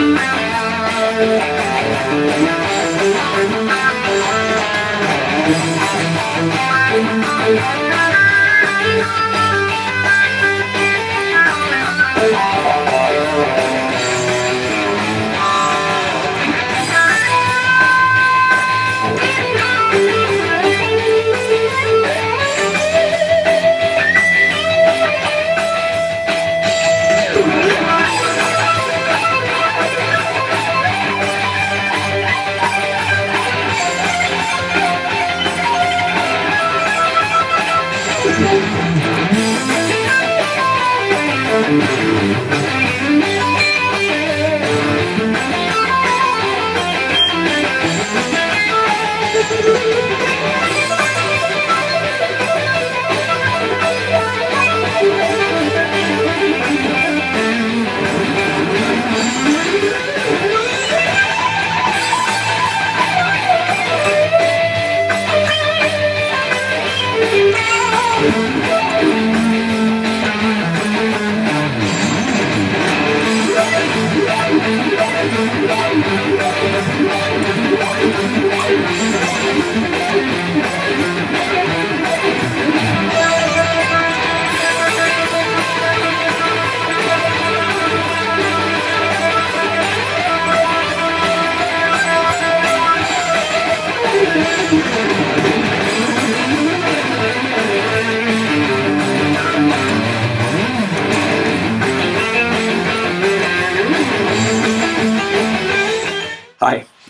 Thank you.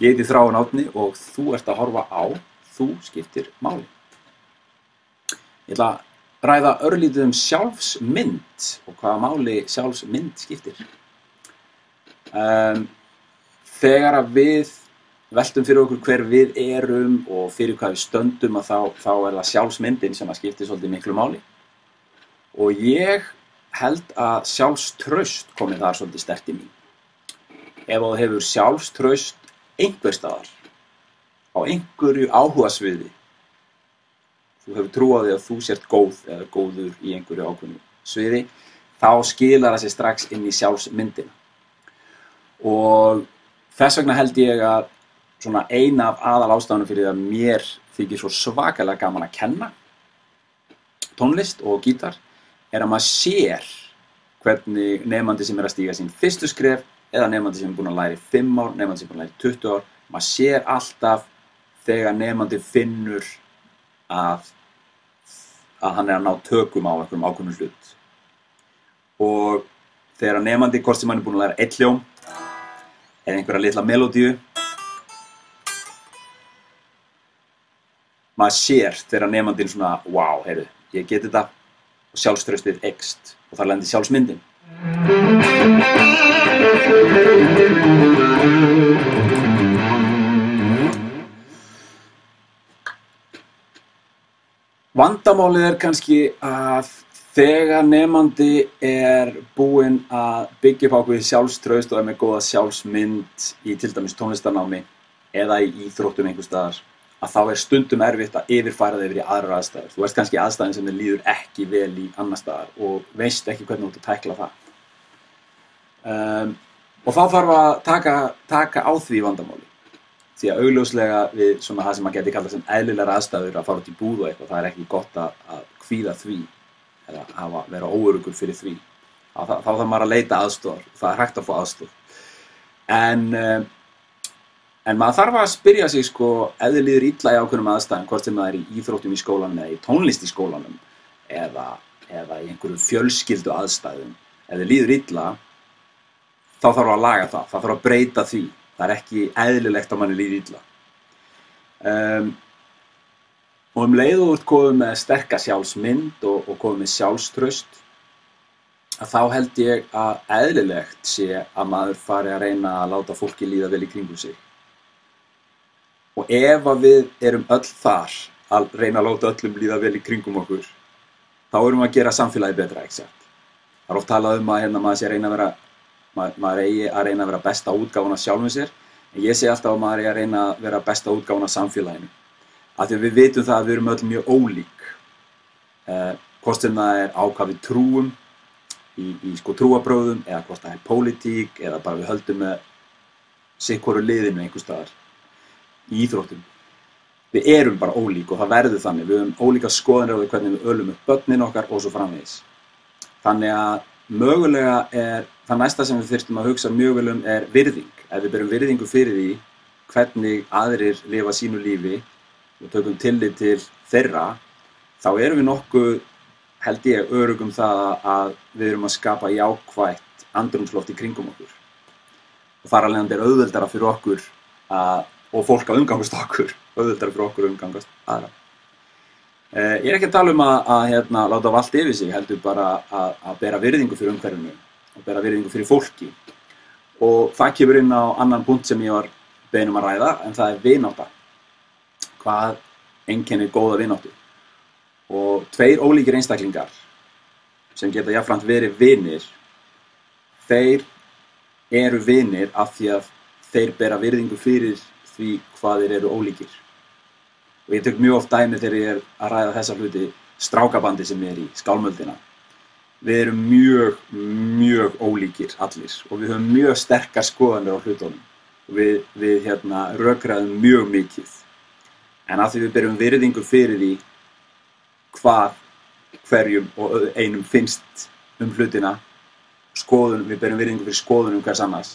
Ég heiti Þráin Átni og þú ert að horfa á Þú skiptir máli. Ég ætla að ræða örlítið um sjálfsmynd og hvaða máli sjálfsmynd skiptir. Um, þegar að við veltum fyrir okkur hver við erum og fyrir hvað við stöndum að þá, þá er það sjálfsmyndin sem að skiptir svolítið miklu máli. Og ég held að sjálfströst komið þar svolítið stert í mín ef þú hefur sjálfströst einhver staðar á einhverju áhugasviði þú hefur trú á því að þú sért góð eða góður í einhverju ákveðnu sviði þá skilar það sér strax inn í sjálfsmyndina. Og þess vegna held ég að svona eina af aðal ástafanum fyrir að mér þykir svo svakalega gaman að kenna tónlist og gítar er að maður sér hvernig nefnandi sem er að stíga sín fyrstu skref eða nefnandi sem er búin að læra í 5 ár, nefnandi sem er búin að læra í 20 ár maður sér alltaf þegar nefnandi finnur að að hann er að ná tökum á einhverjum ákveðnum hlut. Og þegar nefnandi hvort sem hann er búin að læra eitt hljóm eða einhverja litla melodíu maður sér þegar nefnandinn svona wow, heyrðu, ég geti þetta og sjálfströstið ekst og þar lendir sjálfsmyndin Vandamálið er kannski að þegar nefnandi er búinn að byggja upp ákveði sjálfströst og er með góða sjálfsmynd í til dæmis tónlistarnámi eða í íþróttum einhver staðar að þá er stundum erfitt að yfirfæra það yfir í aðra aðstæður. Þú veist kannski aðstæðin sem þið líður ekki vel í annar staðar og veist ekki hvernig þú ert að tækla það. Um, og þá þarf að taka, taka á því vandamáli. Því að augljóslega við svona það sem maður geti kallað sem eðlilegar aðstæður að fara út í búð og eitthvað, það er ekki gott að, að kvíða því eða hafa, vera óörugur fyrir því. Þá, þarf maður að leita aðstofar, það er hægt að fá aðstof. En um, En maður þarf að spyrja sig sko ef þið líður illa í ákveðnum aðstæðum, hvort sem það er í íþróttum í skólanum eða í tónlist í skólanum eða, eða í einhverju fjölskyldu aðstæðum. Ef þið líður illa, þá þarf að laga það, það þarf að breyta því. Það er ekki eðlilegt að manni líður illa. Um, og um leið og út komið með sterka sjálfsmynd og, og komið með sjálfströst, að þá held ég að eðlilegt sé að maður fari að reyna að láta fólki líða vel í kringum sig. Og ef að við erum öll þar að reyna að láta öllum líða vel í kringum okkur, þá erum við að gera samfélagi betra, ekki sett. Það er oft talað um að hérna, maður sé að reyna að vera, maður, maður eigi að reyna að vera besta útgáfan af sjálfum sér, en ég sé alltaf að maður eigi að reyna að vera besta útgáfan af samfélaginu. Af því að við vitum það að við erum öll mjög ólík. Eh, hvort sem það er á hvað við trúum, í, í sko trúabröðum, eða hvort það er pólitík, eða bara við höldum með sikkoru liðinu einhver staðar í íþróttum við erum bara ólík og það verður þannig við höfum ólíka því hvernig við ölum upp börnin okkar og svo framvegis þannig að mögulega er það næsta sem við þurftum að hugsa mjög vel um er virðing. Ef við berum virðingu fyrir því hvernig aðrir lifa sínu lífi og tökum tillit til þeirra þá erum við nokkuð held ég örugum það að við erum að skapa jákvægt andrumsloft í kringum okkur. Og þar alveg er auðveldara fyrir okkur að, og fólk að umgangast okkur auðveldara fyrir okkur að umgangast aðra. Eh, ég er ekki að tala um að, að hérna, láta allt yfir sig heldur bara að, að bera virðingu fyrir umhverfinu og bera virðingu fyrir fólki. Og það kemur inn á annan punkt sem ég var beðnum að ræða en það er vináta hvað einkennir góða vináttu? Og tveir ólíkir einstaklingar sem geta jáfnframt verið vinir þeir eru vinir af því að þeir bera virðingu fyrir því hvað þeir eru ólíkir. Og ég tök mjög oft dæmi þegar ég er að ræða þessa hluti strákabandi sem er í skálmöldina við erum mjög, mjög ólíkir allir og við höfum mjög sterkar skoðanir á hlutunum. Og við, við hérna, rökraðum mjög mikið. En að því við byrjum virðingu fyrir því hvað hverjum og einum finnst um hlutina skoðun, við byrjum virðingu fyrir skoðunum hvers annars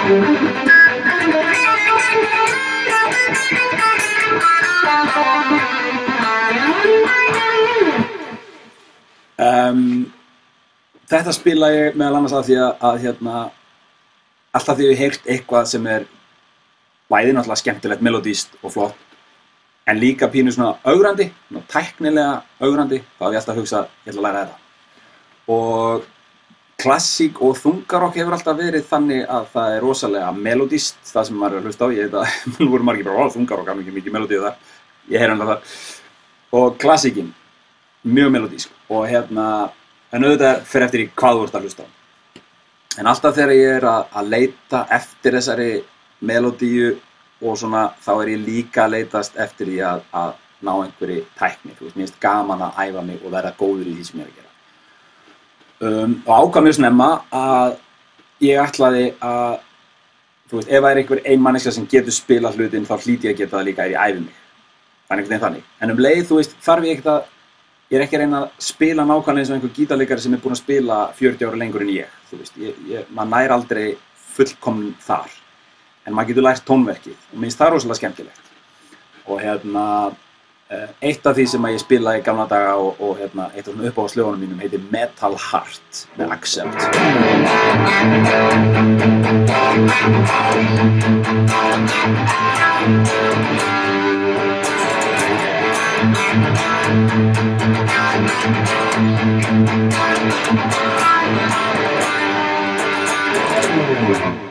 Um, þetta spila ég meðal annars að því að, að hérna, alltaf því að ég heyrt eitthvað sem er bæði náttúrulega skemmtilegt, melodíst og flott en líka pínu svona augrandi, svona tæknilega augrandi, þá hef ég alltaf hugsað, ég ætla að læra þetta. Og klassík og þungarokk hefur alltaf verið þannig að það er rosalega melodíst, það sem maður er að hlusta á, ég veit að nú voru margir bara, ó þungarokk, það er mikið, melodíu þar, ég heyr hann að það. Og klassíkin mjög melodísk og hérna en auðvitað fyrir eftir í hvað þú ert að hlusta á. En alltaf þegar ég er að, að leita eftir þessari melodíu og svona þá er ég líka að leitast eftir því að, að ná einhverju tækni, þú veist, mér finnst gaman að æfa mig og vera góður í því sem ég er að gera um, og ákvað mjög snemma að ég ætlaði að þú veist, ef það er einhver einmanniska sem getur spila hlutin þá hlíti ég að geta það líka ef ég æfi mig. Þannig en þannig, en um leið, þú veist, þarf ég ekkert að ég er ekki að reyna að spila nákvæmlega eins og einhver gítarleikari sem er búinn að spila 40 ára lengur en ég, þú veist, ég, ég, maður nær aldrei fullkomn þar, en maður getur lært tónverkið og minnst það er rosalega skemmtilegt. Og hérna, eitt af því sem ég spila í gamla daga og, og hérna, eitt af svona uppáhaldslögunum mínum heitir Metal Heart með Accept.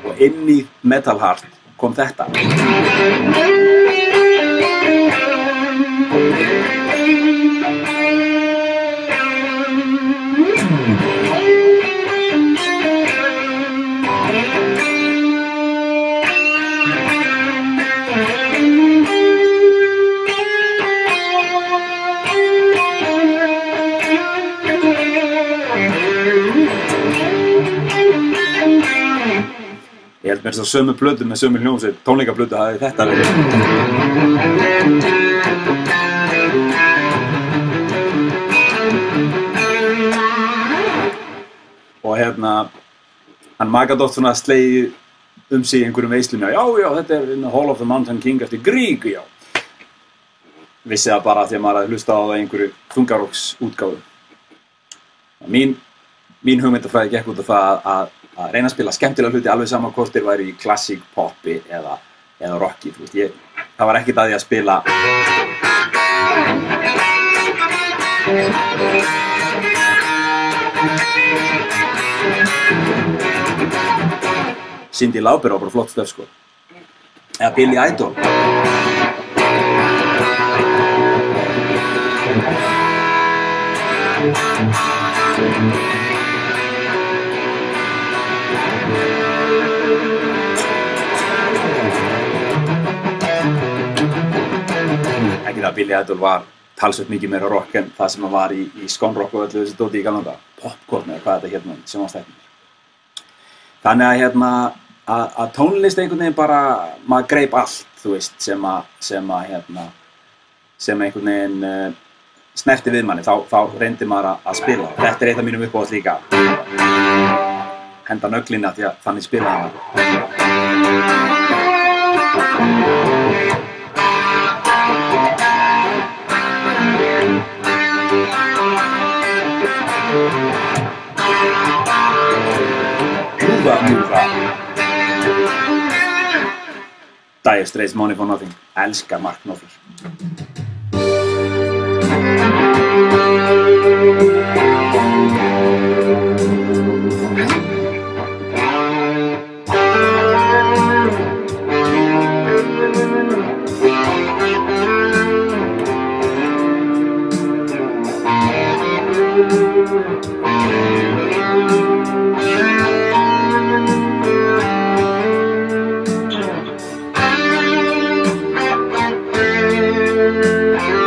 og inn í Metal Heart kom þetta Ég held mér þess að sömu blödu með sömu hljómsveit, tónleikablödu hafi þetta verið. Hérna, hann magað oft svona slegi um sig einhverjum veislum, já, já, þetta er in the Hall of the Mountain King eftir Grík, já. Vissi það bara því að maður hafði hlusta á það einhverju þungaróks útgáðu. Mín, mín hugmyndafræði gekk út af það að að reyna að spila skemmtilega hluti alveg saman hvort þeir væri í klassík, poppi eða, eða rocki, veist, ég, það var ekkert að því að spila Cindy Lauper á bara flott stöf, sko. Eða Billy Idol. Ekki það að Billy Idol var talsveit mikið meira rock en það sem hann var í, í skónrock og öllu þessi dóti í galanda popcorn eða hvað þetta hérna sem hann stæknir þannig að hérna að, að tónlist einhvern veginn bara maður greip allt þú veist sem að sem að hérna sem einhvern veginn uh, snerti við manni þá, þá reyndi maður að, að spila. Þetta er eitt af mínum uppáhalds líka. Henda nöglina því að þannig spilaði hann Múfa, múfa Dire Straits Money for Nothing Elskar Mark Knopfler Thank